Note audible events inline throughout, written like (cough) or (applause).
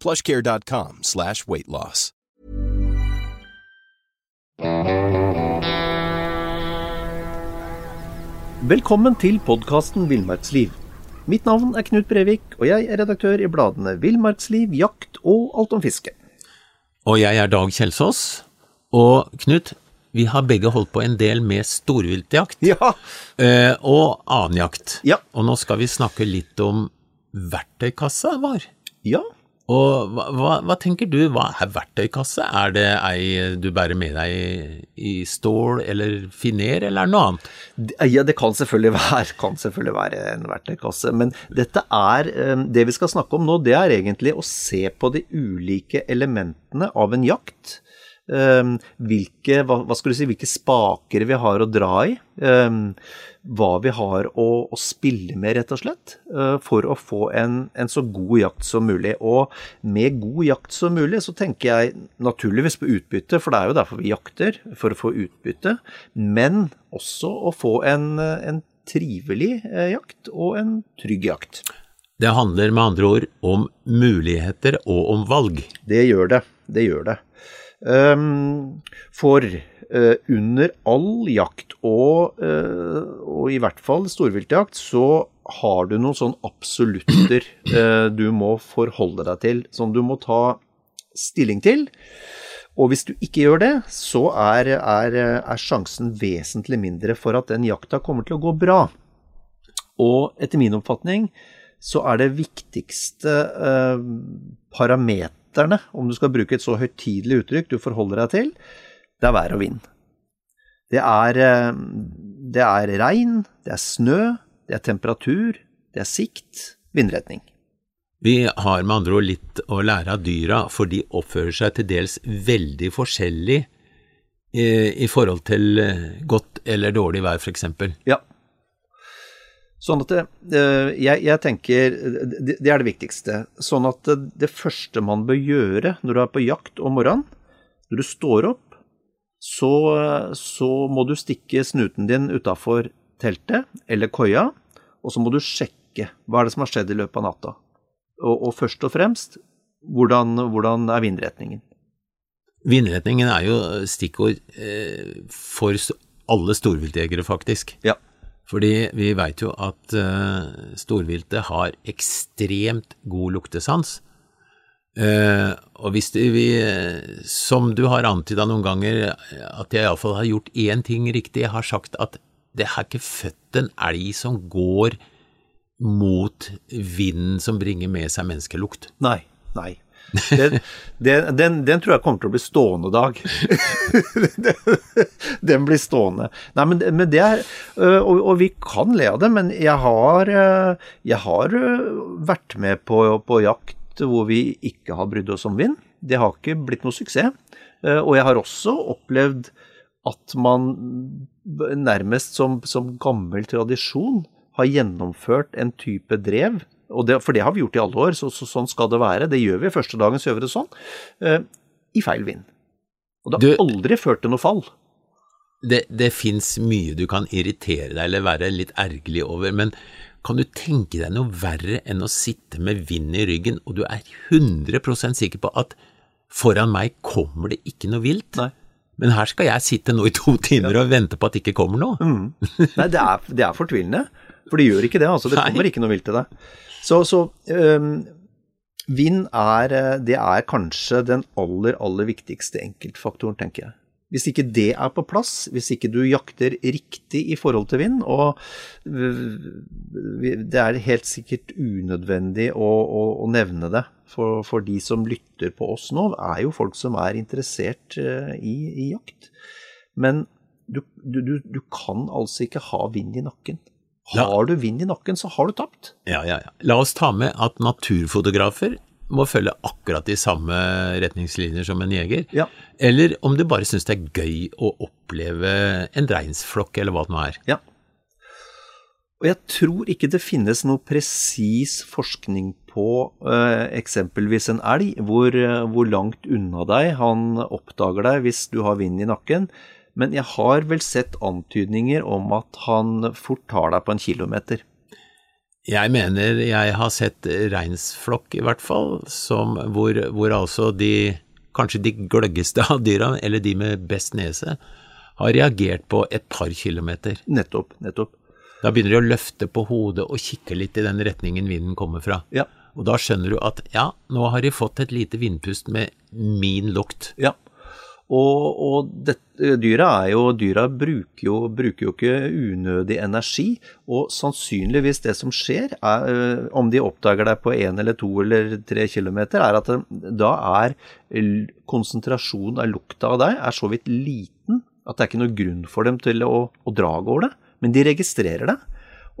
plushcare.com slash weightloss. Velkommen til podkasten Villmarksliv. Mitt navn er Knut Brevik, og jeg er redaktør i bladene Villmarksliv, Jakt og Alt om fiske. Og jeg er Dag Kjelsås. Og Knut, vi har begge holdt på en del med storviltjakt Ja, eh, og annen jakt. Ja. Og nå skal vi snakke litt om verktøykassa vår. ja. Og hva, hva, hva tenker du, hva er verktøykasse? Er det ei du bærer med deg i, stål eller finer, eller er det noe annet? Ja, det kan selvfølgelig (laughs) være, kan selvfølgelig være en verktøykasse. Men dette er eh, Det vi skal snakke om nå, det er egentlig å se på de ulike elementene av en jakt. Eh, Hvilke, hva, hva skal du si, hvilke spaker vi har å dra i. eh, Hva vi har å, å spille med, rett og slett. eh, For å få en, en så god jakt som mulig. Og med god jakt som mulig, så tenker jeg naturligvis på utbytte, for det er jo derfor vi jakter. For å få utbytte. Men også å få en, en trivelig eh, jakt og en trygg jakt. Det handler med andre ord om muligheter og om valg. Det gjør det. Det gjør det. Ehm, for eh, under all jakt, og, eh, og i hvert fall storviltjakt, så har du noen sånn absolutter (clears throat) eh, du må forholde deg til, som du må ta stilling til. Og hvis du ikke gjør det, så er, er, er sjansen vesentlig mindre for at den jakta kommer til å gå bra. Og etter min oppfatning så er det viktigste eh, parameterne, om du skal bruke et så høytidelig uttrykk du forholder deg til, det er vær og vind. Det er, eh, det er regn, det er snø, det er temperatur, det er sikt, vindretning. Vi har med andre ord litt å lære av dyra, for de oppfører seg til dels veldig forskjellig i, i forhold til eh, godt eller dårlig vær, f.eks. Ja. Sånn at det, eh, jeg, jeg tenker det, det er det viktigste. Sånn at det, det første man bør gjøre når du er på jakt om morgenen, når du står opp, så, så må du stikke snuten din utafor teltet eller koia, og så må du sjekke hva er det som har skjedd i løpet av natta. Og, og først og fremst, hvordan, hvordan er vindretningen? Vindretningen er jo stikkord eh, for alle storviltjegere, faktisk. Ja. Fordi vi veit jo at uh, storviltet har ekstremt god luktesans. Uh, og hvis vi, som du har antyda noen ganger, at jeg iallfall har gjort én ting riktig, jeg har sagt at det har ikke født en elg som går mot vinden som bringer med seg menneskelukt. Nei. Nei. Den, den, den, den tror jeg kommer til å bli stående, Dag. (laughs) den blir stående. Nei, men, men det er øh, og, og vi kan le av det, men jeg har, øh, jeg har øh, vært med på, på jakt hvor vi ikke har brydd oss om vind. Det har ikke blitt noe suksess. Og jeg har også opplevd at man nærmest som, som gammel tradisjon har gjennomført en type drev, det, for det har vi gjort i alle år, så, så sånn skal det være. Det gjør vi første dagen, så gjør vi det sånn, eh, i feil vind. Og det har Du- aldri ført til noe fall. det, det fins mye du kan irritere deg eller være litt ergerlig over, men kan du tenke deg noe verre enn å sitte med vind i ryggen, og du er 100% sikker på at foran meg kommer det ikke noe vilt? Nei. Men her skal jeg sitte nå i to timer og vente på at det ikke kommer noe. Nei, det er, det er fortvilende. For det gjør ikke det. altså. Det Nei. kommer ikke noe vilt til deg. Så, så um, Vind er, eh, det er kanskje den aller, aller viktigste enkeltfaktoren, tenker jeg. Hvis ikke det er på plass, hvis ikke du jakter riktig i forhold til vind, og det er helt sikkert unødvendig å, å, å nevne det, for, for, de som lytter på oss nå, er jo folk som er interessert uh, i, i, jakt. Men du, du, du, kan altså ikke ha vind i nakken. Har du vind i nakken, så har du tapt. Ja, ja, ja. La oss ta med at naturfotografer må følge akkurat de samme retningslinjer som en jeger. Ja. Eller om du bare syns det er gøy å oppleve en reinsflokk, eller hva det nå er. Ja. Og jeg tror ikke det finnes noe presis forskning på eh, eksempelvis en elg, hvor, uh, hvor, langt unna deg han oppdager deg hvis du har vind i nakken. Men jeg har vel sett antydninger om at han fort tar deg på en kilometer. Jeg mener jeg har sett reinsflokk, i hvert fall, som, hvor, hvor altså de kanskje de gløggeste av dyra, eller de med best nese, har reagert på et par kilometer. Nettopp, nettopp. Da begynner de å løfte på hodet og kikke litt i den retningen vinden kommer fra. Ja. Og da skjønner du at ja, nå har de fått et lite vindpust med min lukt. Ja. Og, og det, dyra, jo, dyra bruker, jo, bruker, jo, ikke unødig energi, og sannsynligvis det som skjer, er, øh, om de oppdager deg på én eller to eller tre kilometer, er at det, da er konsentrasjonen av lukta av deg er så vidt liten at det er ikke noe grunn for dem til å, å dra over det, men de registrerer det.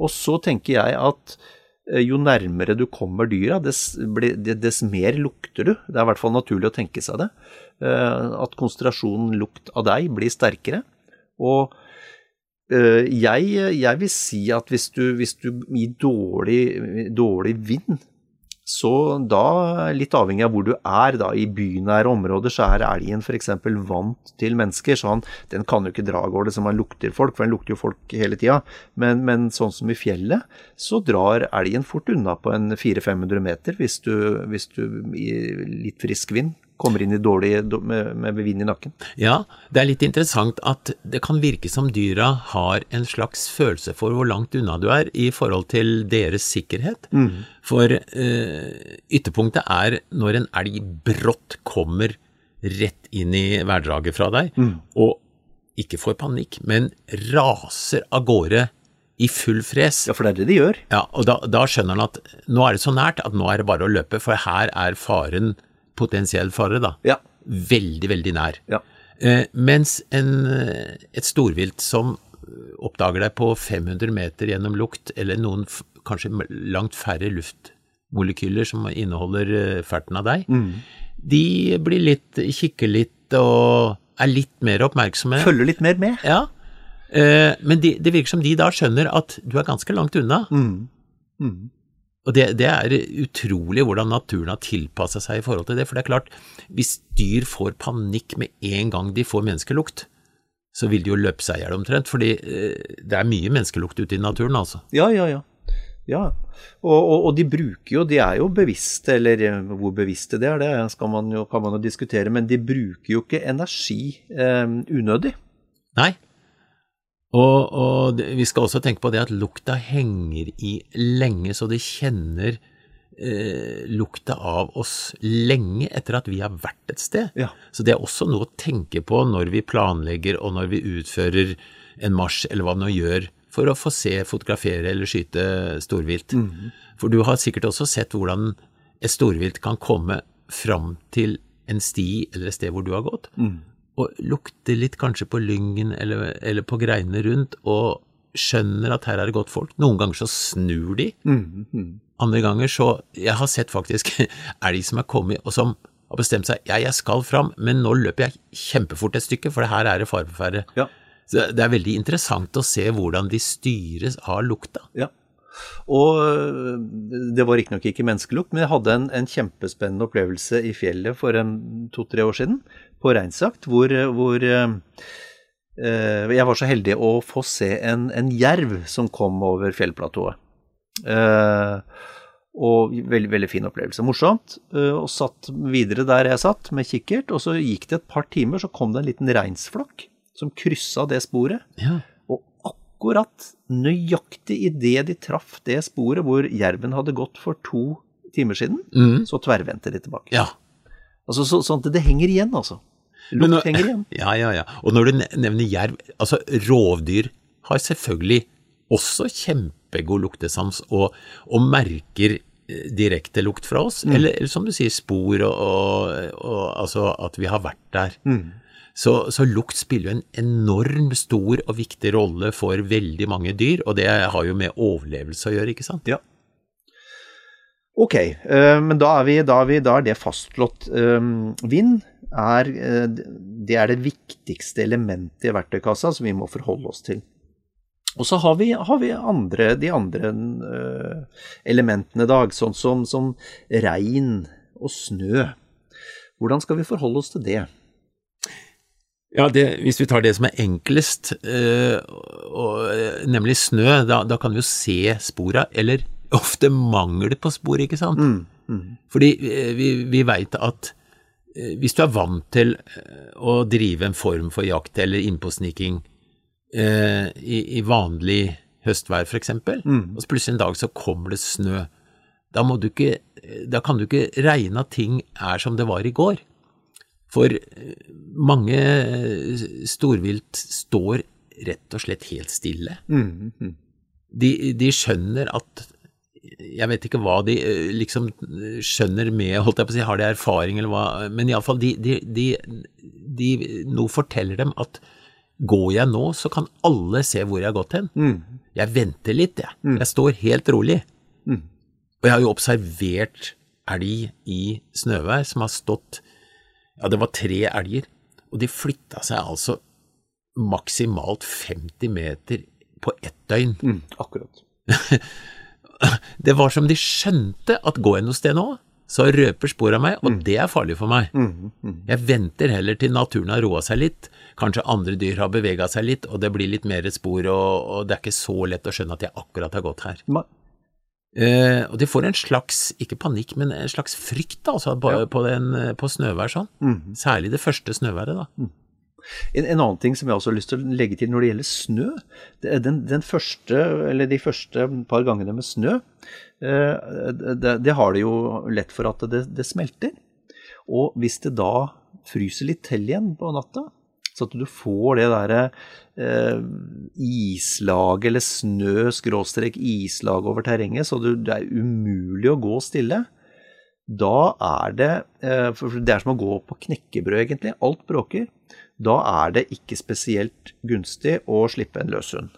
Og så tenker jeg at jo nærmere du kommer dyra, dess, dess mer lukter du. Det er i hvert fall naturlig å tenke seg det. Eh, at konsentrasjonen lukt av deg blir sterkere. Og eh, jeg, jeg vil si at hvis du, hvis du gir dårlig, dårlig vind, så da, litt avhengig av hvor du er, da, i bynære områder, så er elgen f.eks. vant til mennesker, så han, den kan jo ikke dra av gårde som han lukter folk, for den lukter jo folk hele tida. Men, men, sånn som i fjellet, så drar elgen fort unna på en 400-500 meter hvis du, hvis du i litt frisk vind kommer inn i dårlig med, med vind i nakken. Ja, det er litt interessant at det kan virke som dyra har en slags følelse for hvor langt unna du er i forhold til deres sikkerhet. Mm. For eh, ytterpunktet er når en elg brått kommer rett inn i værdraget fra deg, mm. og ikke får panikk, men raser av gårde i full fres. Ja, for det er det de gjør. Ja, og da, da skjønner han at nå er det så nært at nå er det bare å løpe, for her er faren potensiell fare, da. Ja. Veldig, veldig nær. Ja. Eh, mens en, eh, et storvilt som oppdager deg på 500 meter gjennom lukt, eller noen kanskje langt færre luftmolekyler som inneholder eh, ferten av deg, mm. de blir litt, kikker litt og er litt mer oppmerksomme. Følger litt mer med. Ja. Eh, men de, det virker som de da skjønner at du er ganske langt unna. Mm. Mm. Og det, det, er utrolig hvordan naturen har tilpassa seg i forhold til det. For det er klart, hvis dyr får panikk med en gang de får menneskelukt, så vil de jo løpe seg i hjel omtrent. Fordi eh, det er mye menneskelukt ute i naturen, altså. Ja, ja, ja. ja. Og, og, og, de bruker jo, de er jo bevisste, eller eh, hvor bevisste det er, det man jo, kan man jo diskutere, men de bruker jo ikke energi eh, unødig. Nei, og, og, vi skal også tenke på det at lukta henger i lenge, så de kjenner eh, lukta av oss lenge etter at vi har vært et sted. Ja. Så det er også noe å tenke på når vi planlegger og når vi utfører en marsj, eller hva vi nå gjør, for å få se, fotografere eller skyte storvilt. Mm. For du har sikkert også sett hvordan et storvilt kan komme fram til en sti eller et sted hvor du har gått. Mm og lukter litt kanskje på lyngen eller, eller, på greinene rundt, og skjønner at her er det godt folk. Noen ganger så snur de. Mm, mm. Andre ganger så Jeg har sett faktisk (laughs) elg som er kommet, og som har bestemt seg ja, jeg skal fram, men nå løper jeg kjempefort et stykke, for her er det fare på ferde. Ja. det er veldig interessant å se hvordan de styres av lukta. Ja. Og øh, det var riktignok ikke, ikke menneskelukt, men jeg hadde en, en, kjempespennende opplevelse i fjellet for to-tre år siden, på reinsjakt, hvor, hvor eh, jeg var så heldig å få se en, en jerv som kom over fjellplatået. Eh, og veldig, veldig fin opplevelse. Morsomt. Uh, og satt videre der jeg satt, med kikkert. Og så gikk det et par timer, så kom det en liten reinsflokk som kryssa det sporet. Ja akkurat nøyaktig idet de traff det sporet hvor jerven hadde gått for to timer siden, Mm. så tverrvendte de tilbake. Ja. Altså, så, sånn at det henger igjen, altså. Lukt nå- henger igjen. (laughs) Ja, ja, ja. Og når du nevner jerv, altså rovdyr har selvfølgelig også kjempegod luktesans og, og merker eh, direkte lukt fra oss, eller, eller som du sier, spor og, og, og altså at vi har vært der. Så, så lukt spiller jo en enorm stor og viktig rolle for veldig mange dyr, og det har jo med overlevelse å gjøre, ikke sant? Ja. Ok, eh, men da er, vi, da, er vi, da er det fastslått. Um, vind er, eh, det er det viktigste elementet i verktøykassa som vi må forholde oss til. Og så har vi, har vi andre, de andre eh, elementene i dag, sånn som, som regn og snø. Hvordan skal vi forholde oss til det? Ja, det, hvis vi tar det som er enklest, øh, og, øh, nemlig snø, da, da kan vi jo se spora, eller ofte mangel på spor, ikke sant? Fordi øh, vi, vi veit at hvis du er vant til å drive en form for jakt eller innpåsniking øh, i, i vanlig høstvær, for eksempel, og så plutselig en dag så kommer det snø, da, må du ikke, da kan du ikke regne at ting er som det var i går. For eh, mange eh, storvilt står rett og slett helt stille. De, de skjønner at Jeg vet ikke hva de eh, liksom skjønner med, holdt jeg på å si, har de erfaring eller hva, men iallfall de, de, de, de Noe forteller dem at går jeg nå, så kan alle se hvor jeg har gått hen. Jeg venter litt, jeg. Jeg står helt rolig. Og jeg har jo observert elg i snøvær som har stått ja, det var tre elger, og de flytta seg altså maksimalt 50 meter på ett døgn. Mm, akkurat. (laughs) Det var som de skjønte at går jeg noe sted nå, så røper spor av meg, og det er farlig for meg. Jeg venter heller til naturen har roa seg litt, kanskje andre dyr har bevega seg litt, og det blir litt mer spor, og, og det er ikke så lett å skjønne at jeg akkurat har gått her. Eh, og de får en slags, ikke panikk, men en slags frykt da, altså, på, på, den, på snøvær sånn. Særlig det første snøværet da. En, en annen ting som jeg også har lyst til å legge til når det gjelder snø, det den, den første, eller de første par gangene med snø, eh, det, det har det jo lett for at det, det smelter. Og hvis det da fryser litt til igjen på natta, så at du får det derre eh, islaget eller snø skråstrek islag over terrenget, så du, det er umulig å gå stille. Da er det eh, For det er som å gå på knekkebrød, egentlig. Alt bråker. Da er det ikke spesielt gunstig å slippe en løshund.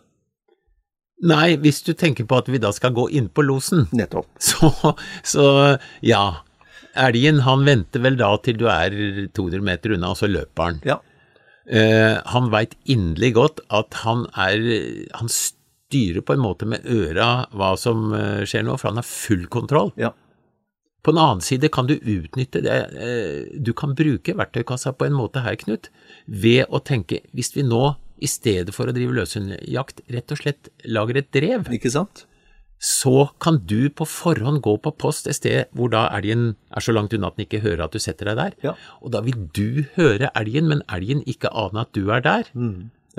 Nei, hvis du tenker på at vi da skal gå inn på losen, Nettopp. (laughs) så, så ja. Elgen han venter vel da til du er 200 meter unna, og så løper han. Ja. Eh, han veit inderlig godt at han er Han styrer på en måte med øra hva som eh, skjer nå, for han har full kontroll. Ja. På en annen side kan du utnytte det eh, Du kan bruke verktøykassa på en måte her, Knut, ved å tenke hvis vi nå i stedet for å drive løshundjakt rett og slett lager et drev, Ikke sant? Så kan du på forhånd gå på post et sted hvor da elgen er så langt unna at den ikke hører at du setter deg der. Ja. Og da vil du høre elgen, men elgen ikke ane at du er der.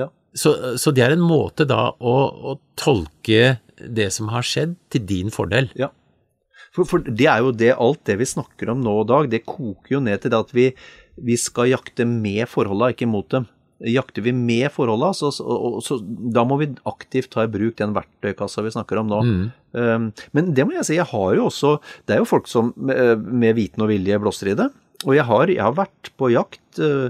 Ja. Så, så det er en måte da å, å tolke det som har skjedd, til din fordel. ja. For, for det er jo det, alt det vi snakker om nå og dag, det koker jo ned til det at vi, vi skal jakte med forholda, ikke mot dem. Jakter vi med forholda, så, så, så da må vi aktivt ta i bruk den verktøykassa vi snakker om nå. Um, men det må jeg si, jeg har jo også Det er jo folk som med, med viten og vilje blåser i det. Og jeg har, jeg har vært på jakt uh,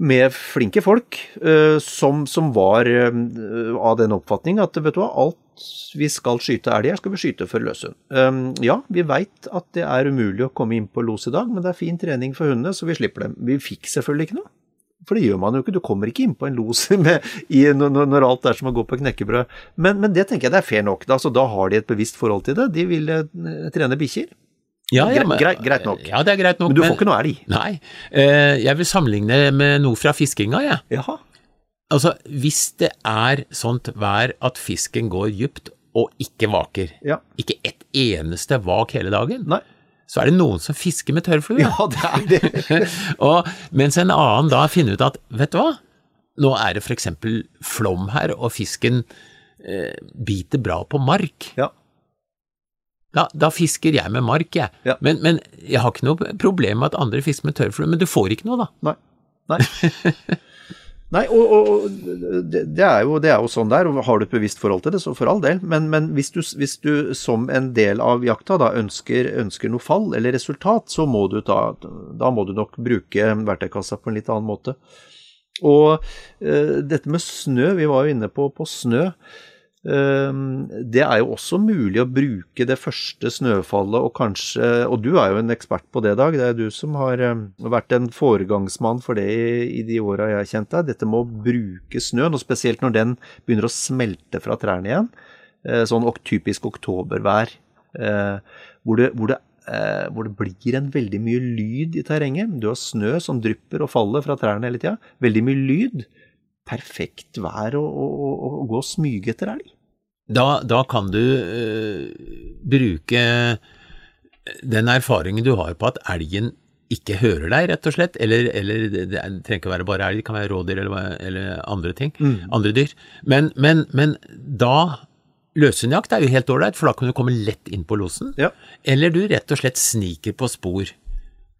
med flinke folk uh, som, som var uh, av den oppfatning at vet du hva, alt vi skal skyte elg her, skal vi skyte for løshund. Um, ja, vi veit at det er umulig å komme inn på los i dag, men det er fin trening for hundene, så vi slipper dem. Vi fikk selvfølgelig ikke noe. For det gjør man jo ikke, du kommer ikke inn på en los (laughs) med, i, når, når alt er som å gå på knekkebrød. Men, men det tenker jeg det er fair nok, da, så da har de et bevisst forhold til det. De vil eh, trene bikkjer. Ja, ja, men- greit- greit nok. Ja, det er greit nok. Men du får ikke noe elg. Nei. Eh, jeg vil sammenligne det med noe fra fiskinga, jeg. Jaha. Altså, hvis det er sånt vær at fisken går dypt og ikke vaker, Ja. ikke et eneste vak hele dagen, Nei. Så er det noen som fisker med tørrflue. Ja, det er det. (laughs) og mens en annen da finner ut at, vet du hva, nå er det eksempel flom her, og fisken eh, biter bra på mark. Ja. Da, da fisker jeg med mark, jeg. Ja. Men, men jeg har ikke noe problem med at andre fisker med tørrflue, men du får ikke noe, da. Nei. Nei. (laughs) Nei, og, og det, det, er jo, det er jo sånn der, og har du et bevisst forhold til det, så for all del. Men, men hvis, du, hvis du som en del av jakta da ønsker, ønsker noe fall eller resultat, så må du da, da må du nok bruke verktøykassa på en litt annen måte. Og uh, dette med snø, vi var jo inne på, på snø. Eh, det er jo også mulig å bruke det første snøfallet og kanskje Og du er jo en ekspert på det, Dag. Det er du som har eh, vært en foregangsmann for det i, i de åra jeg har kjent deg. Dette med å bruke snøen, og spesielt når den begynner å smelte fra trærne igjen. Eh, sånn typisk oktobervær. eh, Hvor det, hvor, det, eh, hvor det blir en veldig mye lyd i terrenget. Du har snø som drypper og faller fra trærne hele tida. Veldig mye lyd. Perfekt vær å, å, å, gå og smyge etter elg. Da, da kan du øh, bruke den erfaringen du har på at elgen ikke hører deg, rett og slett, eller, eller det, det trenger ikke å være bare elg, det kan være rådyr eller, eller andre ting, andre dyr. Men, men, men da Løshundjakt er jo helt ålreit, for da kan du komme lett inn på losen. Ja. Eller du rett og slett sniker på spor.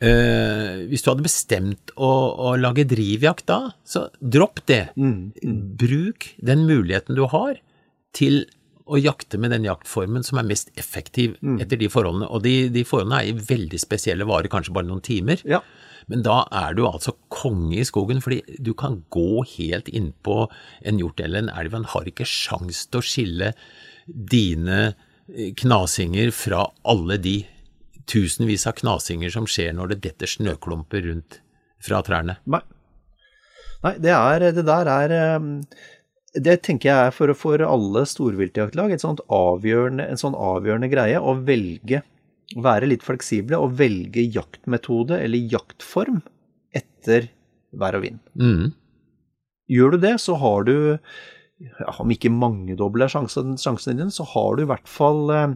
Eh, hvis du hadde bestemt å, å lage drivjakt da, så dropp det. Bruk den muligheten du har til å jakte med den jaktformen som er mest effektiv etter de forholdene. Og de, de forholdene er i veldig spesielle, varer kanskje bare noen timer. Ja. Men da er du altså konge i skogen, fordi du kan gå helt innpå en hjort eller en elv. Han har ikke sjans til å skille dine eh, knasinger fra alle de tusenvis av knasinger som skjer når det detter snøklumper rundt fra trærne. Nei. Nei, det, er, det der er eh, Det tenker jeg er for, for alle storviltjaktlag en sånn avgjørende greie å velge Være litt fleksible og velge jaktmetode eller jaktform etter vær og vind. Mm. Gjør du det, så har du ja, Om ikke mangedobler sjansen, sjansene dine, så har du i hvert fall eh,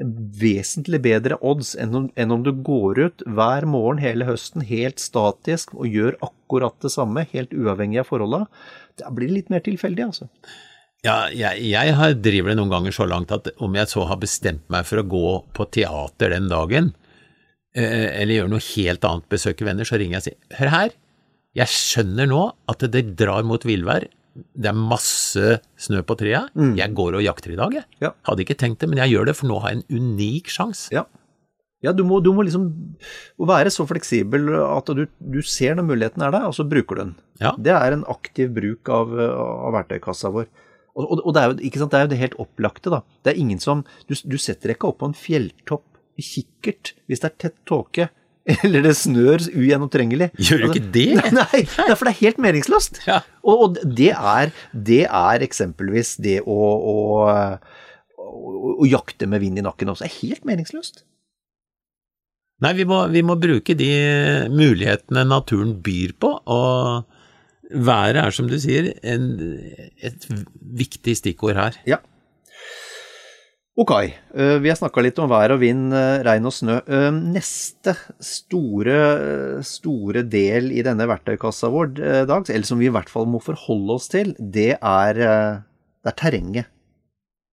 vesentlig bedre odds enn om, enn om du går ut hver morgen hele høsten helt statisk og gjør akkurat det samme, helt uavhengig av forholda. Da blir det litt mer tilfeldig, altså. Ja, jeg, jeg har, driver det noen ganger så langt at om jeg så har bestemt meg for å gå på teater den dagen, eh, eller gjøre noe helt annet, besøke venner, så ringer jeg og sier hør her, jeg skjønner nå at det drar mot villvær, det er masse snø på trea, jeg går og jakter i dag, jeg. Ja. Hadde ikke tenkt det, men jeg gjør det, for nå har jeg en unik sjanse. Ja. Ja, du må, du må liksom være så fleksibel at du, du ser når muligheten er der, og så bruker du den. Ja. Det er en aktiv bruk av, av verktøykassa vår. Og, og, og det, er jo, ikke sant, det er jo det helt opplagte, da. Det er ingen som Du, du setter deg ikke opp på en fjelltopp i kikkert hvis det er tett tåke, eller det snør ugjennomtrengelig. Gjør du ikke det? Nei, nei, for det er helt meningsløst. Ja. Og, og det, er, det er eksempelvis det å, å, å, å jakte med vind i nakken også. Det er helt meningsløst. Nei, vi må, vi må bruke de mulighetene naturen byr på, og været er, som du sier, en, et viktig stikkord her. Ja. Ok, eh, vi har snakka litt om vær og vind, eh, regn og snø. Eh, Neste store, store del i denne verktøykassa vår, Dag, eller som vi i hvert fall må forholde oss til, det er, det er terrenget.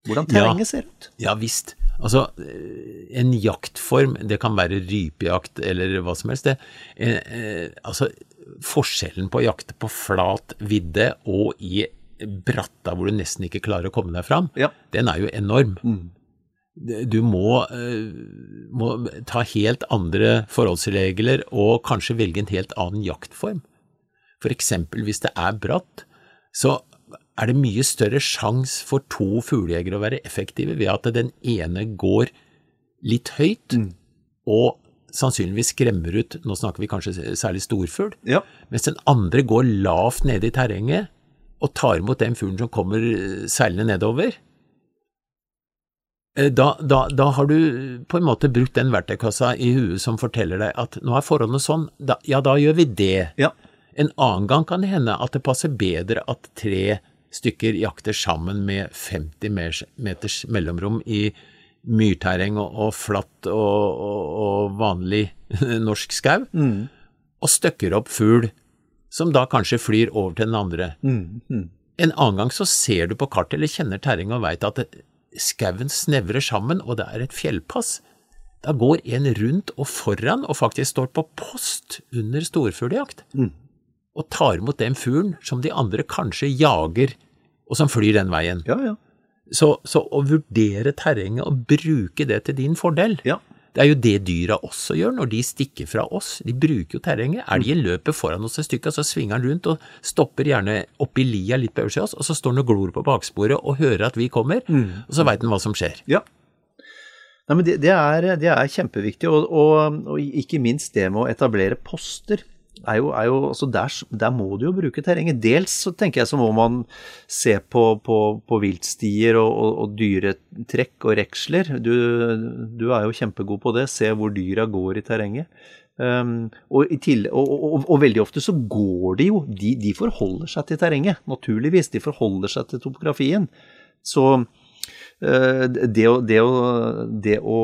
Hvordan Ja. terrenget ser ut. Ja visst. Altså, en jaktform, det kan være rypejakt eller hva som helst, det. Altså, forskjellen på å jakte på flat vidde og i bratta hvor du nesten ikke klarer å komme deg fram, Ja. den er jo enorm. Du må, eh, må ta helt andre forholdsregler og kanskje velge en helt annen jaktform. For eksempel hvis det er bratt, så er det mye større sjanse for to fuglejegere å være effektive ved at den ene går litt høyt og sannsynligvis skremmer ut, nå snakker vi kanskje særlig storfugl, Ja. mens den andre går lavt nede i terrenget og tar imot den fuglen som kommer eh, seilende nedover. Eh, Da, da, da har du på en måte brukt den verktøykassa i huet som forteller deg at nå er forholdene sånn, da, ja da gjør vi det. Ja. En annen gang kan det hende at det passer bedre at tre stykker jakter sammen med 50 meters mellomrom i myrterreng og, og flatt og, og, og vanlig (laughs) norsk skau, og støkker opp fugl som da kanskje flyr over til den andre. En annen gang så ser du på kartet eller kjenner terrenget og veit at skauen snevrer sammen og det er et fjellpass, da går en rundt og foran og faktisk står på post under storfuglejakt og tar imot den fuglen som de andre kanskje jager, og som flyr den veien. Ja, ja. Så, så å vurdere terrenget og bruke det til din fordel, Ja. Det er jo det dyra også gjør når de stikker fra oss. De bruker jo terrenget. Elgen løper foran oss et stykke, og så svinger den rundt og stopper gjerne oppi lia litt på øversida av oss, og så står den og glor på baksporet og hører at vi kommer, og så veit den hva som skjer. Ja. Nei, men det, det, er, det er kjempeviktig, og, og, og ikke minst det med å etablere poster. Er jo, er jo, altså der, der må du jo bruke terrenget. Dels så tenker jeg så må man se på, på, på viltstier og, og, og dyretrekk og reksler. Du, du er jo kjempegod på det. Se hvor dyra går i terrenget. Um, og, i til, og, veldig ofte så går de jo de, de forholder seg til terrenget, naturligvis. De forholder seg til topografien. Så det, å, det, å, det å,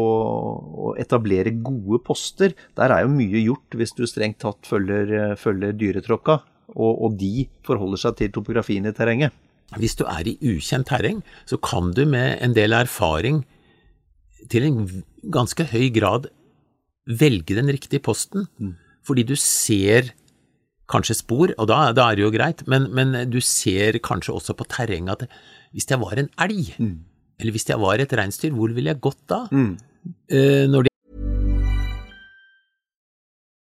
å etablere gode poster, der er jo mye gjort hvis du strengt tatt følger, eh, følger dyretråkka, og, og de forholder seg til topografien i terrenget. Hvis du er i ukjent terreng, så kan du med en del erfaring til en ganske høy grad velge den riktige posten, fordi du ser kanskje spor, og da, da er det jo greit, men, men, du ser kanskje også på terrenget at hvis det var en elg, eller hvis jeg var et reinsdyr, hvor ville jeg gått da? Eh, når de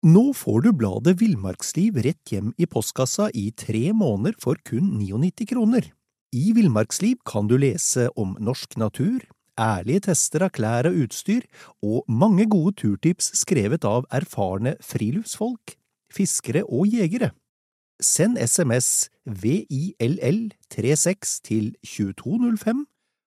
Nå får du bladet Villmarksliv rett hjem i postkassa i tre måneder for kun 99 kroner. I Villmarksliv kan du lese om norsk natur, ærlige tester av klær og utstyr, og mange gode turtips skrevet av erfarne friluftsfolk, fiskere og jegere. Send SMS VILL36 til 2205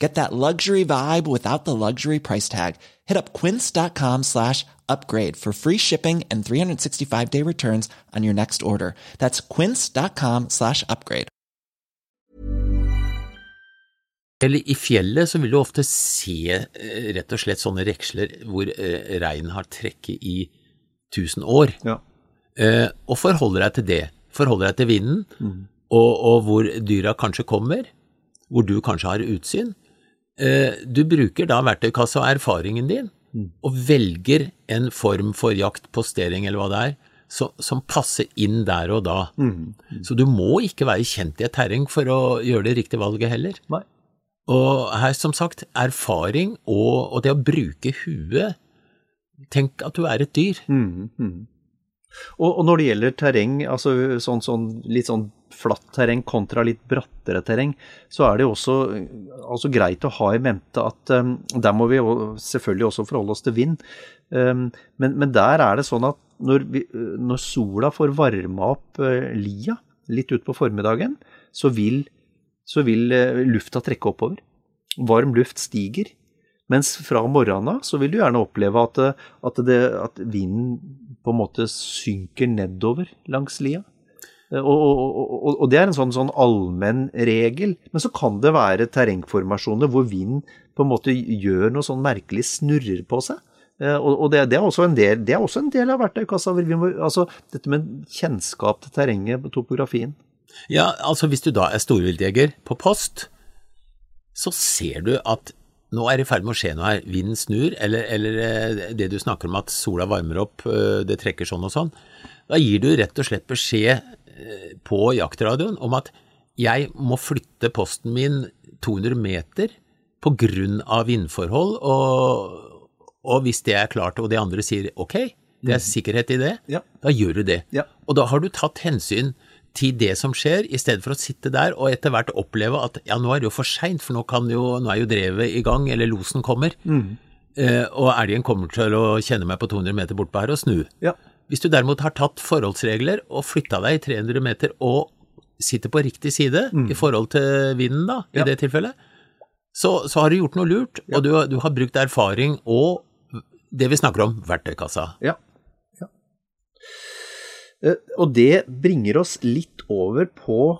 Get that luxury vibe without the luxury price tag. Hit up quince.com slash upgrade for free shipping and 365 day returns on your next order. That's quince.com slash upgrade. Eller i fjellet så vil du ofte se eh, rett og slett sånne reksler hvor eh, reinen har trekket i tusen år, Ja. eh, og forholder deg til det. Forholder deg til vinden, og, og hvor dyra kanskje kommer, hvor du kanskje har utsyn. Eh, du bruker da verktøykassa og erfaringen din, og velger en form for jakt, postering eller hva det er, så, som passer inn der og da. Så du må ikke være kjent i et terreng for å gjøre det riktige valget heller. Nei. Og her, som sagt, erfaring og, og det å bruke huet Tenk at du er et dyr. Og, og når det gjelder terreng, altså sånn, sånn, litt sånn flatt terreng kontra litt brattere terreng, så er det også altså greit å ha i mente at um, der må vi selvfølgelig også forholde oss til vind. Um, men, men der er det sånn at når, vi, når sola får varma opp uh, lia litt utpå formiddagen, så vil, så vil uh, lufta trekke oppover. Varm luft stiger. Mens fra morgenen av så vil du gjerne oppleve at, at, det, at vinden på en måte synker nedover langs lia. Og, og, og, og det er en sånn, sånn allmenn regel. Men så kan det være terrengformasjoner hvor vinden på en måte gjør noe sånn merkelig snurrer på seg. Eh, Og, det, det, er del, det er også en del av verktøykassa. altså, dette med kjennskap til terrenget, topografien. Ja, altså hvis du da er storviltjeger på post, så ser du at nå er det i ferd med å skje noe her. Vinden snur, eller, eller eh, det du snakker om at sola varmer opp, eh, det trekker sånn og sånn. Da gir du rett og slett beskjed eh, på jaktradioen om at jeg må flytte posten min 200 meter av vindforhold, og, og hvis det er klart og de andre sier ok, det er sikkerhet i det, Ja. da gjør du det. Ja. Og da har du tatt hensyn til det som skjer, i stedet for å sitte der og etter hvert oppleve at ja, nå er det jo for seint, for nå, kan jo, nå er jo drevet i gang, eller losen kommer. Eh, og elgen kommer til å kjenne meg på 200 meter bortpå her og snu. Ja. Hvis du derimot har tatt forholdsregler og flytta deg i 300 meter og sitter på riktig side i forhold til vinden, da, i Ja. det tilfellet, så, så har du gjort noe lurt, og du, du har brukt erfaring og det vi snakker om, verktøykassa. Ja. ja. Eh, og det bringer oss litt over på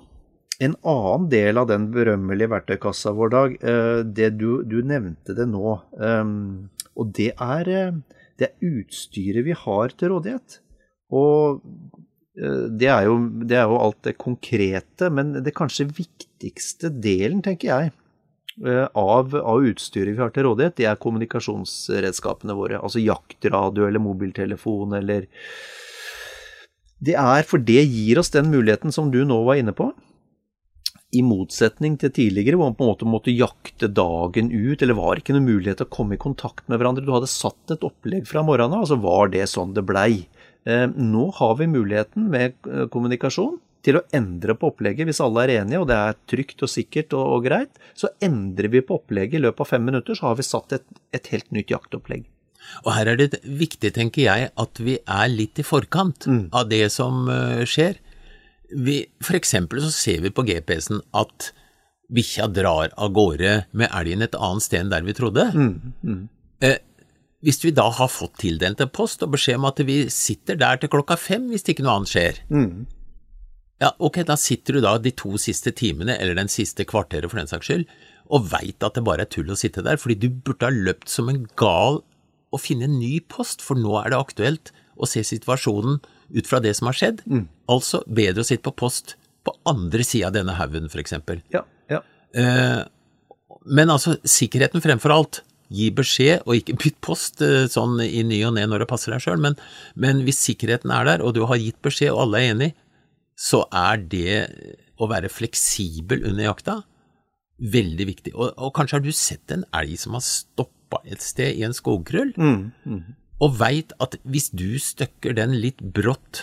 en annen del av den berømmelige verktøykassa vår, Dag. Eh, det du, du nevnte det nå. Um, og det er, eh, det er utstyret vi har til rådighet. Og det er, jo, det er, jo, alt det konkrete, men det kanskje viktigste delen, tenker jeg, av, av, utstyret vi har til rådighet, det er kommunikasjonsredskapene våre. Altså jaktradio eller mobiltelefon eller Det er for det gir oss den muligheten som du nå var inne på i motsetning til tidligere, hvor man på en måte måtte jakte dagen ut, eller var ikke noen mulighet til å komme i kontakt med hverandre. Du hadde satt et opplegg fra morgenen av, og så var det sånn det blei. Eh, nå har vi muligheten med eh, kommunikasjon til å endre på opplegget hvis alle er enige, og det er trygt og sikkert og, og greit. Så endrer vi på opplegget i løpet av fem minutter, så har vi satt et, et helt nytt jaktopplegg. Og her er det viktig, tenker jeg, at vi er litt i forkant mm. av det som uh, skjer vi, for eksempel så ser vi på GPS-en at bikkja drar av gårde med elgen et annet sted enn der vi trodde. Mm, mm. Eh, hvis vi da har fått tildelt en post og beskjed om at vi sitter der til klokka fem hvis ikke noe annet skjer, mm. ja, ok, da sitter du da de to siste timene, eller den siste kvarteret for den saks skyld, og veit at det bare er tull å sitte der, fordi du burde ha løpt som en gal å finne en ny post, for nå er det aktuelt å se situasjonen ut fra det som har skjedd. Mm. Altså bedre å sitte på post på andre sida av denne haugen, f.eks. Ja, ja. Eh, men altså, sikkerheten fremfor alt. Gi beskjed, og ikke bytt post eh, sånn i ny og ne når det passer deg sjøl, men, men, hvis sikkerheten er der, og du har gitt beskjed, og alle er enig, så er det å være fleksibel under jakta veldig viktig. Og, og kanskje har du sett en elg som har stoppa et sted i en skogkrull, mm, mm og veit at hvis du støkker den litt brått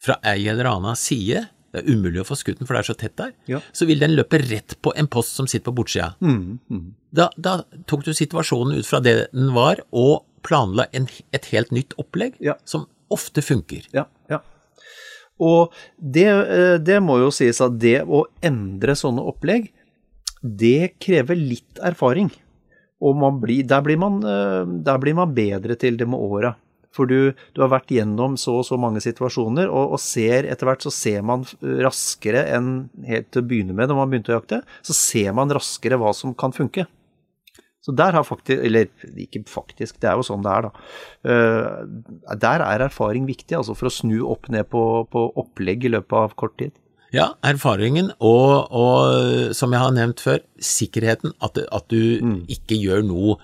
fra ei eller annen side, det er umulig å få skutt den for det er så tett der, ja. så vil den løpe rett på en post som sitter på bortsida. Mm, mm. da, da, tok du situasjonen ut fra det den var, og planla en, et helt nytt opplegg, ja. som ofte funker. Ja, ja. Og det, eh, det, må jo sies at det å endre sånne opplegg, det krever litt erfaring. Og blir, der, blir man, eh, der, blir man, bedre til det med åra. For du, du, har vært gjennom så og så mange situasjoner, og, og ser etter hvert så ser man raskere enn helt til å begynne med når man begynte å jakte, så ser man raskere hva som kan funke. Så der har faktisk, eller ikke faktisk, det er jo sånn det er, da. Uh, der er erfaring viktig, altså for å snu opp ned på, på opplegg i løpet av kort tid. Ja, erfaringen og, og, som jeg har nevnt før, sikkerheten. At, at du mm. ikke gjør noe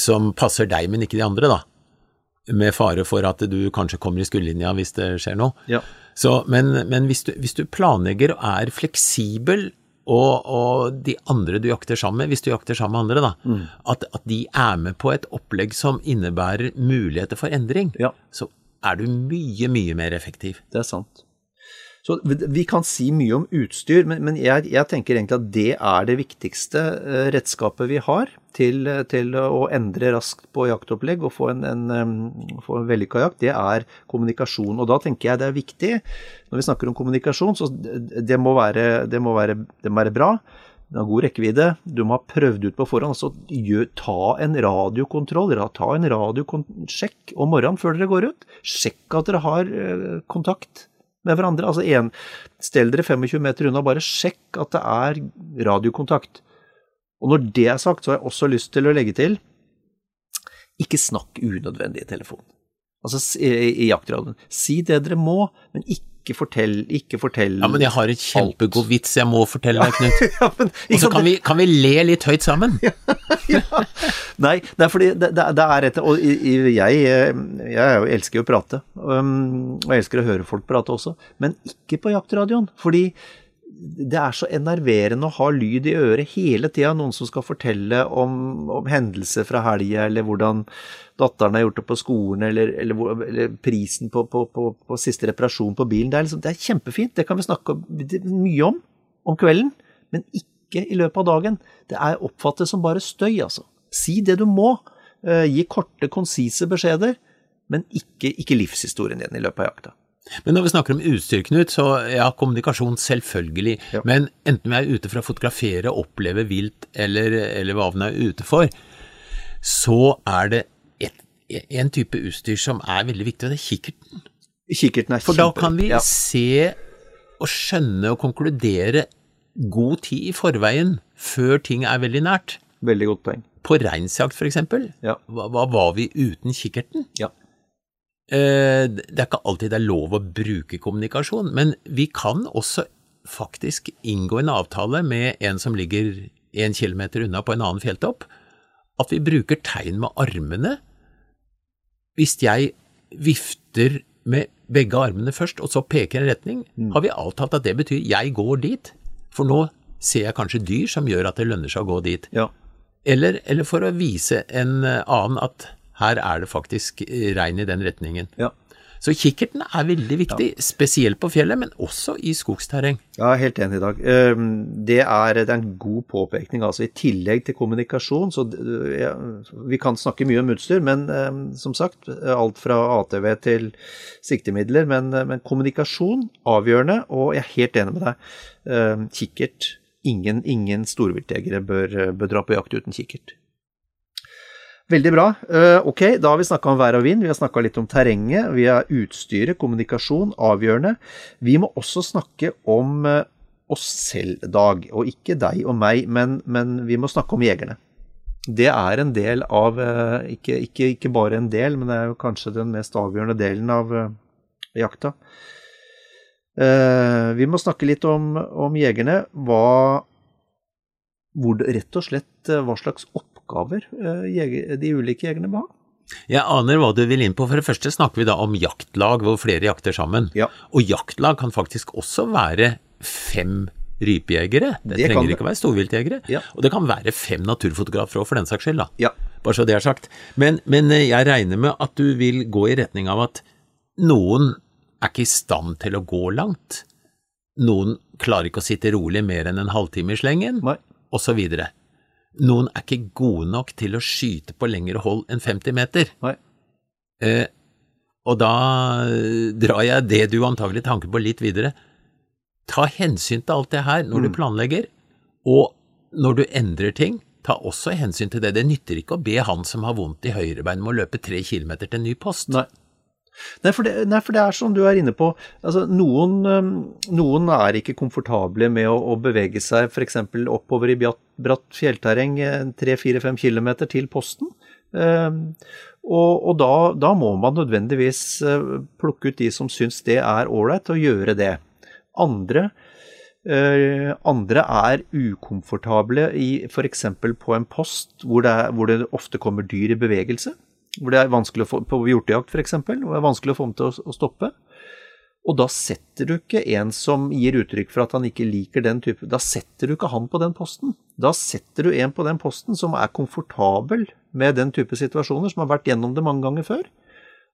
som passer deg, men ikke de andre, da. Med fare for at du kanskje kommer i skuddlinja hvis det skjer noe. Ja. Så, men, men hvis, du, hvis, du, planlegger og er fleksibel, og, og, de andre du jakter sammen med, hvis du jakter sammen med andre, da, mm. at, at, de er med på et opplegg som innebærer muligheter for endring, ja. så er du mye, mye mer effektiv. Det er sant. Så vi kan si mye om utstyr, men, men jeg, jeg, tenker egentlig at det er det viktigste uh, redskapet vi har til, til, å endre raskt på jaktopplegg og få en, en, få en vellykka jakt. Det er kommunikasjon. Og da tenker jeg det er viktig, når vi snakker om kommunikasjon, så det må være, det må være, det må være bra. Det har god rekkevidde. Du må ha prøvd ut på forhånd. altså Ta en radiokontroll. Ta en radiosjekk om morgenen før dere går ut. Sjekk at dere har uh, kontakt med hverandre. Altså en, Stell dere 25 meter unna, bare sjekk at det er radiokontakt. Og når det er sagt, så har jeg også lyst til å legge til ikke snakk unødvendig i telefon. Altså i jaktradioen. Si det dere må, men ikke ikke fortell, ikke fortell Ja, men jeg har et kjempegod vits jeg må fortelle deg, Knut. (laughs) ja, men, Og så kan, vi, kan vi le litt høyt sammen. (laughs) ja, Nei, det er fordi det, det, det er et Og jeg, jeg, elsker jo å prate, um, og jeg elsker å høre folk prate også, men ikke på jaktradioen. Fordi det er så enerverende å ha lyd i øret hele tida. Noen som skal fortelle om, om hendelser fra helga, eller hvordan datteren har gjort det på skolen, eller, eller, eller prisen på, på, på, på, siste reparasjon på bilen. Det er, liksom, det er, kjempefint. Det kan vi snakke mye om om kvelden, men ikke i løpet av dagen. Det er oppfattet som bare støy, altså. Si det du må. Eh, gi korte, konsise beskjeder, men ikke, ikke livshistorien din i løpet av jakta. Men når vi snakker om utstyr, Knut, så ja, kommunikasjon selvfølgelig. Ja. Men enten vi er ute for å fotografere, oppleve vilt, eller, eller hva vi er ute for, så er det et en type utstyr som er veldig viktig, og det er kikkerten. Kikkerten er For da kan vi ja. se og skjønne og konkludere god tid i forveien, før ting er veldig nært. Veldig godt poeng. På reinsjakt for eksempel, Ja. hva, hva var vi uten kikkerten? Ja. Eh, det er ikke alltid det er lov å bruke kommunikasjon, men vi kan også faktisk inngå en avtale med en som ligger en kilometer unna på en annen fjelltopp, at vi bruker tegn med armene. Hvis jeg vifter med begge armene først, og så peker en retning, har vi avtalt at det betyr jeg går dit, for nå ser jeg kanskje dyr som gjør at det lønner seg å gå dit. Ja. Eller, eller for å vise en eh, annen at her er det faktisk eh, regn i den retningen. Ja. Så kikkerten er veldig viktig, spesielt på fjellet, men også i skogsterreng. Jeg er helt enig i dag. Ehm, Det er, det er en god påpekning. altså I tillegg til kommunikasjon så ja, Vi kan snakke mye om utstyr, men ehm, som sagt, alt fra ATV til siktemidler. Men, men kommunikasjon avgjørende, og jeg er helt enig med deg. Ehm, Kikkert. Ingen, ingen storviltjegere bør, bør dra på jakt uten kikkert. Veldig bra. Eh, Ok, da har vi snakka om vær og vind, vi har snakka litt om terrenget, vi har utstyret, kommunikasjon, avgjørende. Vi må også snakke om eh, oss selv, Dag, og ikke deg og meg, men, men vi må snakke om jegerne. Det er en del av eh, ikke, ikke, ikke bare en del, men det er jo kanskje den mest avgjørende delen av jakta. Vi må snakke litt om, om jegerne. Hva hvor, Rett og slett hva slags oppgaver eh, de ulike jegerne må ha. Jeg aner hva du vil inn på. For det første snakker vi da om jaktlag hvor flere jakter sammen. Ja. Og jaktlag kan faktisk også være fem rypejegere. Det, Det trenger ikke å være storviltjegere. Ja. Og det kan være fem naturfotografer òg, for den saks skyld. da. Ja. Bare så det er sagt. Men, men eh, jeg regner med at du vil gå i retning av at noen er ikke i stand til å gå langt. Noen klarer ikke å sitte rolig mer enn en halvtime i slengen, osv. Noen er ikke gode nok til å skyte på lengre hold enn 50 meter. Eh, og da eh, drar jeg det du antagelig tanker på litt videre. Ta hensyn til alt det her når du planlegger, og når du endrer ting, ta også hensyn til det. Det nytter ikke å be han som har vondt i høyrebein om å løpe tre kilometer til en ny post. Nei. Nei for, det, nei, for det er som du er inne på. Altså, noen, noen er ikke komfortable med å, å bevege seg f.eks. oppover i bratt, bratt fjellterreng 3-4-5 km til posten. Ehm, og og da, da må man nødvendigvis øh, plukke ut de som syns det er ålreit, og gjøre det. Andre øh, andre er ukomfortable i f.eks. på en post hvor det, er, hvor det ofte kommer dyr i bevegelse hvor det er vanskelig å få, på hjortejakt f.eks., hvor det er vanskelig å få dem til å, å stoppe. Og da setter du ikke en som gir uttrykk for at han ikke liker den type Da setter du ikke han på den posten. Da setter du en på den posten som er komfortabel med den type situasjoner, som har vært gjennom det mange ganger før,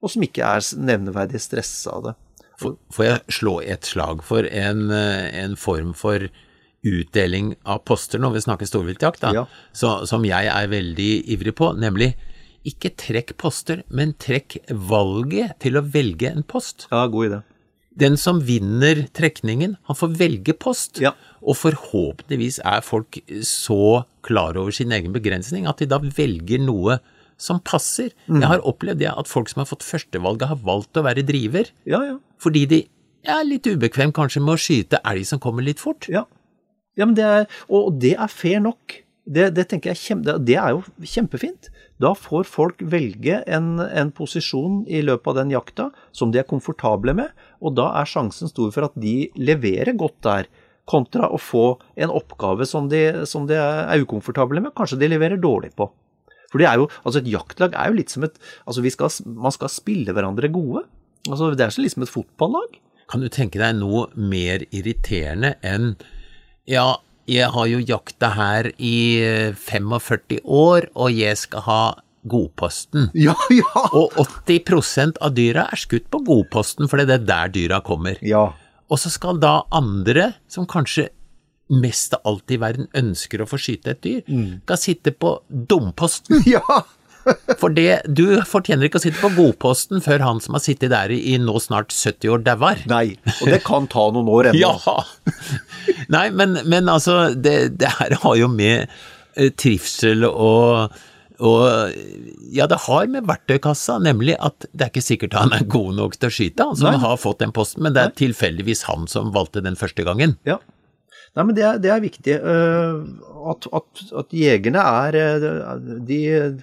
og som ikke er nevneverdig stressa av det. Får jeg slå et slag for en, eh, en form for utdeling av poster når vi snakker storviltjakt, da, Ja. så, som jeg er veldig ivrig på, nemlig ikke trekk poster, men trekk valget til å velge en post. Ja, god idé. Den som vinner trekningen, han får velge post. Ja. Og forhåpentligvis er folk så klar over sin egen begrensning at de da velger noe som passer. Mm. Jeg har opplevd det at folk som har fått førstevalget, har valgt å være driver Ja, ja. fordi de er litt ubekvem kanskje med å skyte elg som kommer litt fort. Ja, ja men det er, og det er fair nok. Det, det tenker jeg det, det er jo kjempefint. Da får folk velge en, en posisjon i løpet av den jakta som de er komfortable med, og da er sjansen stor for at de leverer godt der, kontra å få en oppgave som de, som de er ukomfortable med, kanskje de leverer dårlig på. For det er jo, altså Et jaktlag er jo litt som et altså skal, Man skal spille hverandre gode. Altså Det er så liksom et fotballag. Kan du tenke deg noe mer irriterende enn ja, jeg har jo jakta her i eh, 45 år, og jeg skal ha godposten. (laughs) Ja, ja! Og 80% av dyra er skutt på godposten, for det er der dyra kommer. Ja. Og så skal da andre, som kanskje mest av alt i verden ønsker å få skyte et dyr, skal sitte på dumposten. (laughs) Ja! For det, du fortjener ikke å sitte på godposten før han som har sittet der i, nå snart 70 år, dauer. Nei, og det kan ta noen år ennå. (laughs) Ja! Nei, men, men altså, det, det her har jo med eh, trivsel og, Og ja, det har med verktøykassa, nemlig at det er ikke sikkert han er god nok til å skyte, han som Nei. har fått den posten, men det er tilfeldigvis han som valgte den første gangen. Ja. Nei, men det er, det er viktig. eh, at, at, at jegerne er eh, de,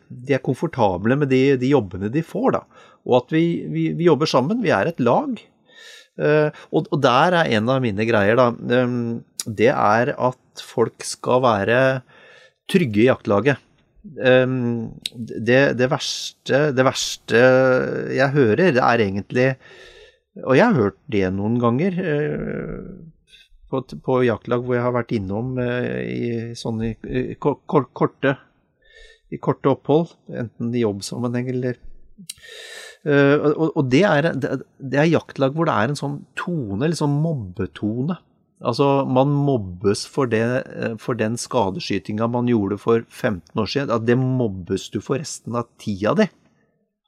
de er komfortable med de, de jobbene de får, da. Og at vi, vi, vi jobber sammen. Vi er et lag. Eh, og, og der er en av mine greier, da. det er at folk skal være trygge i jaktlaget. Det, det, verste, det verste jeg hører, det er egentlig Og jeg har hørt det noen ganger. Eh, på, på jaktlag hvor jeg har vært innom eh, i sånne i, kor- kor- korte, i korte opphold, enten i jobbsammenheng eller Uh, og, og det, er, det, er jaktlag hvor det er en sånn tone, en sånn mobbetone. Altså, man mobbes for, det, eh, for den skadeskytinga man gjorde for 15 år siden. At det mobbes du for resten av tida di.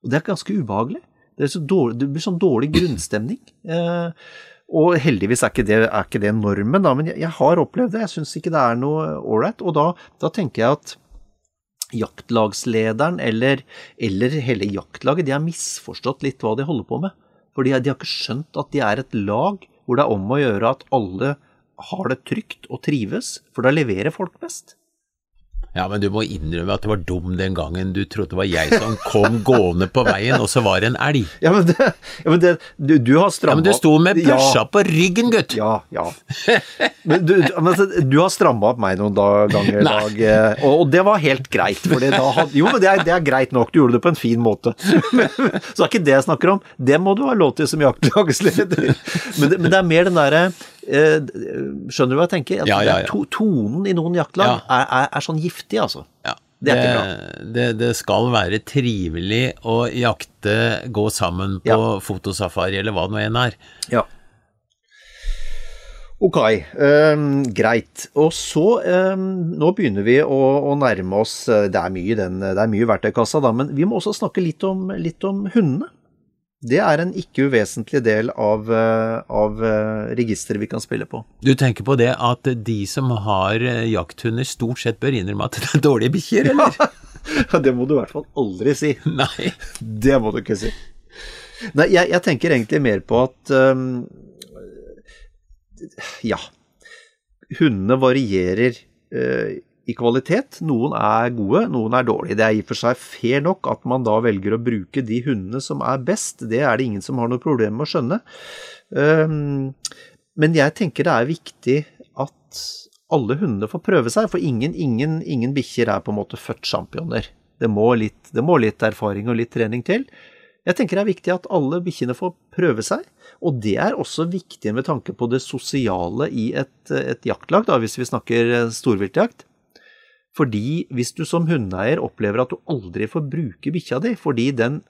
Og det er ganske ubehagelig. Det, dårlig, det blir sånn dårlig grunnstemning. Eh, og heldigvis er ikke, det, er ikke det normen, da, men jeg, jeg har opplevd det. Jeg syns ikke det er noe ålreit. Og da, da tenker jeg at jaktlagslederen eller, eller hele jaktlaget, de har misforstått litt hva de holder på med. For de, de har ikke skjønt at de er et lag hvor det er om å gjøre at alle har det trygt og trives, for da leverer folk best. Ja, men du må innrømme at det var dum den gangen du trodde det var jeg som kom (laughs) gående på veien, og så var det en elg. Ja, men, det, ja, men det, du, du har Ja, men du sto med børsa på ryggen, gutt! Ja, ja. Men du, men altså, du har stramma opp meg noen dag, ganger, i Dag, eh, og, og det var helt greit. Had, jo, men det er, det er greit nok, du gjorde det på en fin måte. (laughs) Men, så det er ikke det jeg snakker om. Det må du ha lov til som jaktlagsleder. Men, men det er mer den derre Skjønner du hva jeg tenker? At Ja, ja, ja. To, tonen i noen jaktlag Ja. er, er, er sånn giftig, altså. Ja, Det er ikke det, det, det skal være trivelig å jakte, gå sammen på fotosafari eller hva det nå enn er. Ja. Ok, um, greit. Og så, um, nå begynner vi å, å nærme oss eh, Det er mye, i den, det er mye i verktøykassa, da, men vi må også snakke litt om, litt om hundene. Det er en ikke uvesentlig del av, eh, av eh, registeret vi kan spille på. Du tenker på det at de som har eh, jakthunder stort sett bør innrømme at det er dårlige bikkjer, (laughs) eller? det må du i hvert fall aldri si. (laughs) Nei. Det må du ikke si. Nei, jeg, jeg tenker egentlig mer på at um, Ja. Hundene varierer eh, i kvalitet. Noen er gode, noen er dårlige. Det er i og for seg fair nok at man da velger å bruke de hundene som er best. Det er det ingen som har noe problem med å skjønne. Ehm, men jeg tenker det er viktig at alle hundene får prøve seg, for ingen, ingen, ingen bikkjer er på en måte født sjampioner. Det det må litt erfaring og litt trening til. Jeg tenker det er viktig at alle bikkjene får prøve seg, og det er også viktig med tanke på det sosiale i et, et jaktlag, da, hvis vi snakker storviltjakt. Fordi hvis du som hundeeier opplever at du aldri får bruke bikkja di fordi den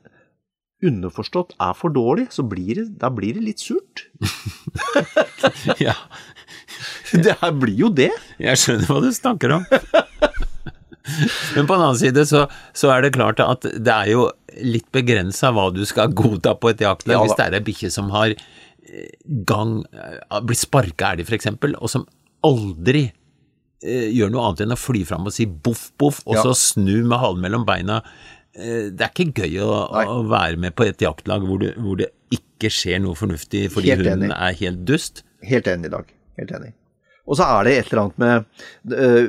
underforstått er for dårlig, så blir det, da blir det litt surt. (laughs) Ja, (laughs) Det her blir jo det. jeg skjønner hva du snakker om. Men på den annen side så, så er det klart at det er jo litt begrensa hva du skal godta på et jaktlag. Ja. Hvis det er ei bikkje som har eh, gang eh, blitt sparka elg, f.eks., og som aldri gjør noe annet enn å fly fram og si boff, boff, og Ja. så snu med halen mellom beina. Eh, Det er ikke gøy å, å være med på et jaktlag hvor, du, hvor det ikke skjer noe fornuftig fordi Helt hunden enig. er helt dust. Helt enig i dag. Helt enig. Og så er det et eller annet med øh,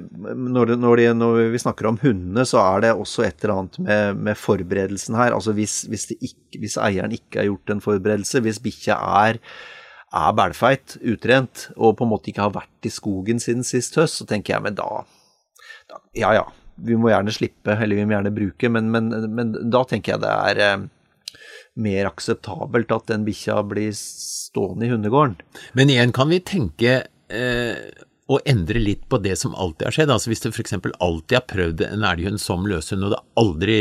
når, det, når, det, når vi snakker om hundene, så er det også et eller annet med, med forberedelsen her. Altså hvis, hvis, det ikke, hvis eieren ikke har gjort en forberedelse, hvis bikkja er, er bælfeit, utrent, og på en måte ikke har vært i skogen siden sist høst, så tenker jeg, men da, da Ja ja, vi må gjerne slippe, eller vi må gjerne bruke, men, men, men da tenker jeg det er eh, mer akseptabelt at den bikkja blir stående i hundegården. Men igjen kan vi tenke eh, å endre litt på det som alltid har skjedd. Altså Hvis du f.eks. alltid har prøvd en elghund som løshund, og det aldri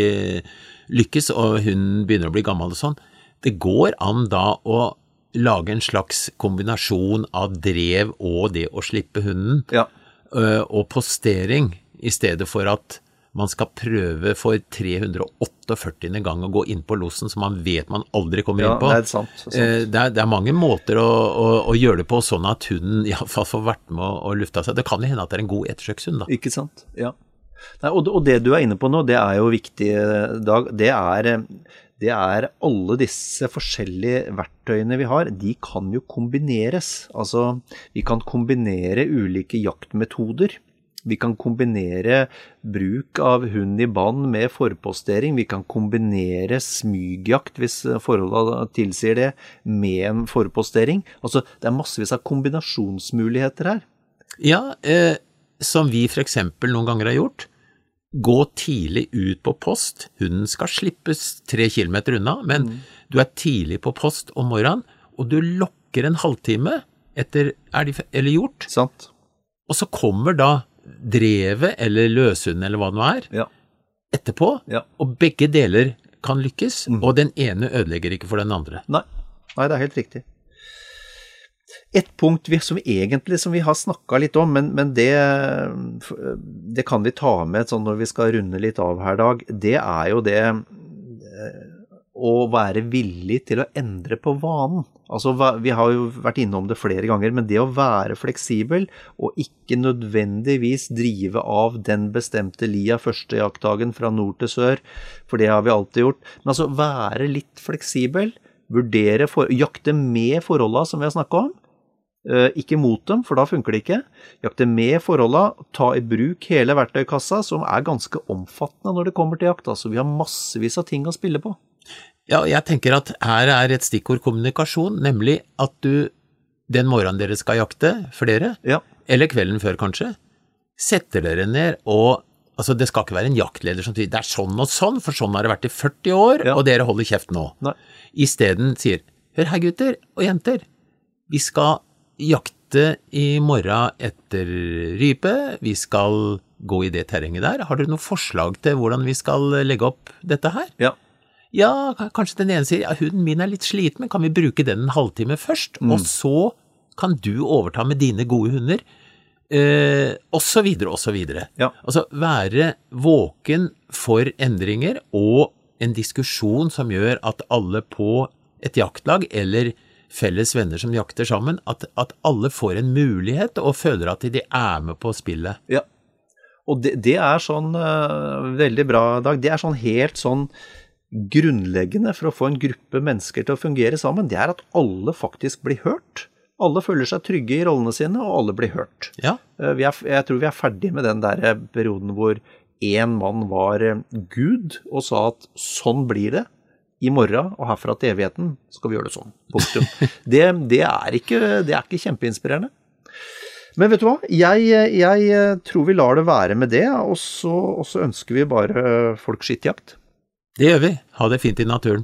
lykkes, og hunden begynner å bli gammel og sånn, det går an da å lage en slags kombinasjon av drev og det å slippe hunden, Ja. eh, og postering, i stedet for at man skal prøve for 348. gang å gå inn på losen som man vet man aldri kommer Ja, inn på. det er sant, det er sant. Eh, Det, er, det er mange måter å, å, å gjøre det på, sånn at hunden iallfall får vært med og, og lufta seg. Det kan jo hende at det er en god ettersøkshund, da. Ikke sant? Ja. Nei, og, og, det du er inne på nå, det er jo viktig, Dag. Det er, det er alle disse forskjellige verktøyene vi har, de kan jo kombineres. Altså, vi kan kombinere ulike jaktmetoder. Vi kan kombinere bruk av hund i bånd med forpostering. Vi kan kombinere smygjakt, hvis forholdene tilsier det, med en forpostering. Altså, det er massevis av kombinasjonsmuligheter her. Ja, eh, som vi f.eks. noen ganger har gjort. Gå tidlig ut på post. Hunden skal slippes tre kilometer unna, men mm. du er tidlig på post om morgenen, og du lokker en halvtime etter er de, eller gjort. Sant. Og så kommer da drevet eller løshunden eller hva det nå er, ja. etterpå, ja. og begge deler kan lykkes, mm. og den ene ødelegger ikke for den andre. Nei, Nei det er helt riktig. Et punkt vi, som egentlig som vi har snakka litt om, men, men det, det, kan vi ta med sånn når vi skal runde litt av her, Dag, det er jo det å være villig til å endre på vanen. Altså, Vi har jo vært innom det flere ganger, men det å være fleksibel og ikke nødvendigvis drive av den bestemte lia første jaktdagen fra nord til sør, for det har vi alltid gjort, men altså være litt fleksibel, vurdere for, jakte med forholda som vi har snakka om. Eh, ikke mot dem, for da funker det ikke. Jakte med forholda, ta i bruk hele verktøykassa, som er ganske omfattende når det kommer til jakt. Altså, vi har massevis av ting å spille på. Ja, jeg tenker at her er et stikkord kommunikasjon, nemlig at du den morgenen dere skal jakte, flere, ja. eller kvelden før kanskje, setter dere ned og Altså, det skal ikke være en jaktleder som sier det er sånn og sånn, for sånn har det vært i 40 år, ja. og dere holder kjeft nå. Isteden sier hør her, gutter og jenter, vi skal jakte i morgen etter rype, vi skal gå i det terrenget der. Har dere noe forslag til hvordan vi skal legge opp dette her? Ja. Ja, kanskje den ene sier ja, hunden min er litt sliten, men kan vi bruke den en halvtime først? Mm. Og så kan du overta med dine gode hunder. Eh, og så videre og så videre. Ja. Altså være våken for endringer og en diskusjon som gjør at alle på et jaktlag eller felles venner som jakter sammen, at, at alle får en mulighet og føler at de er med på spillet. Ja, og det, det er sånn uh, veldig bra, Dag. Det er sånn helt sånn grunnleggende for å få en gruppe mennesker til å fungere sammen, det er at alle faktisk blir hørt. Alle føler seg trygge i rollene sine, og alle blir hørt. Ja. Eh, er, jeg tror vi er ferdig med den der perioden hvor én mann var eh, Gud og sa at sånn blir det. I morgen og herfra til evigheten skal vi gjøre det sånn. Punktum. (laughs) Det, det, er, ikke, det er ikke kjempeinspirerende. Men vet du hva? Jeg, jeg, tror vi lar det være med det, og så, og så ønsker vi bare folk skittjakt. Det gjør vi. Ha det fint i naturen.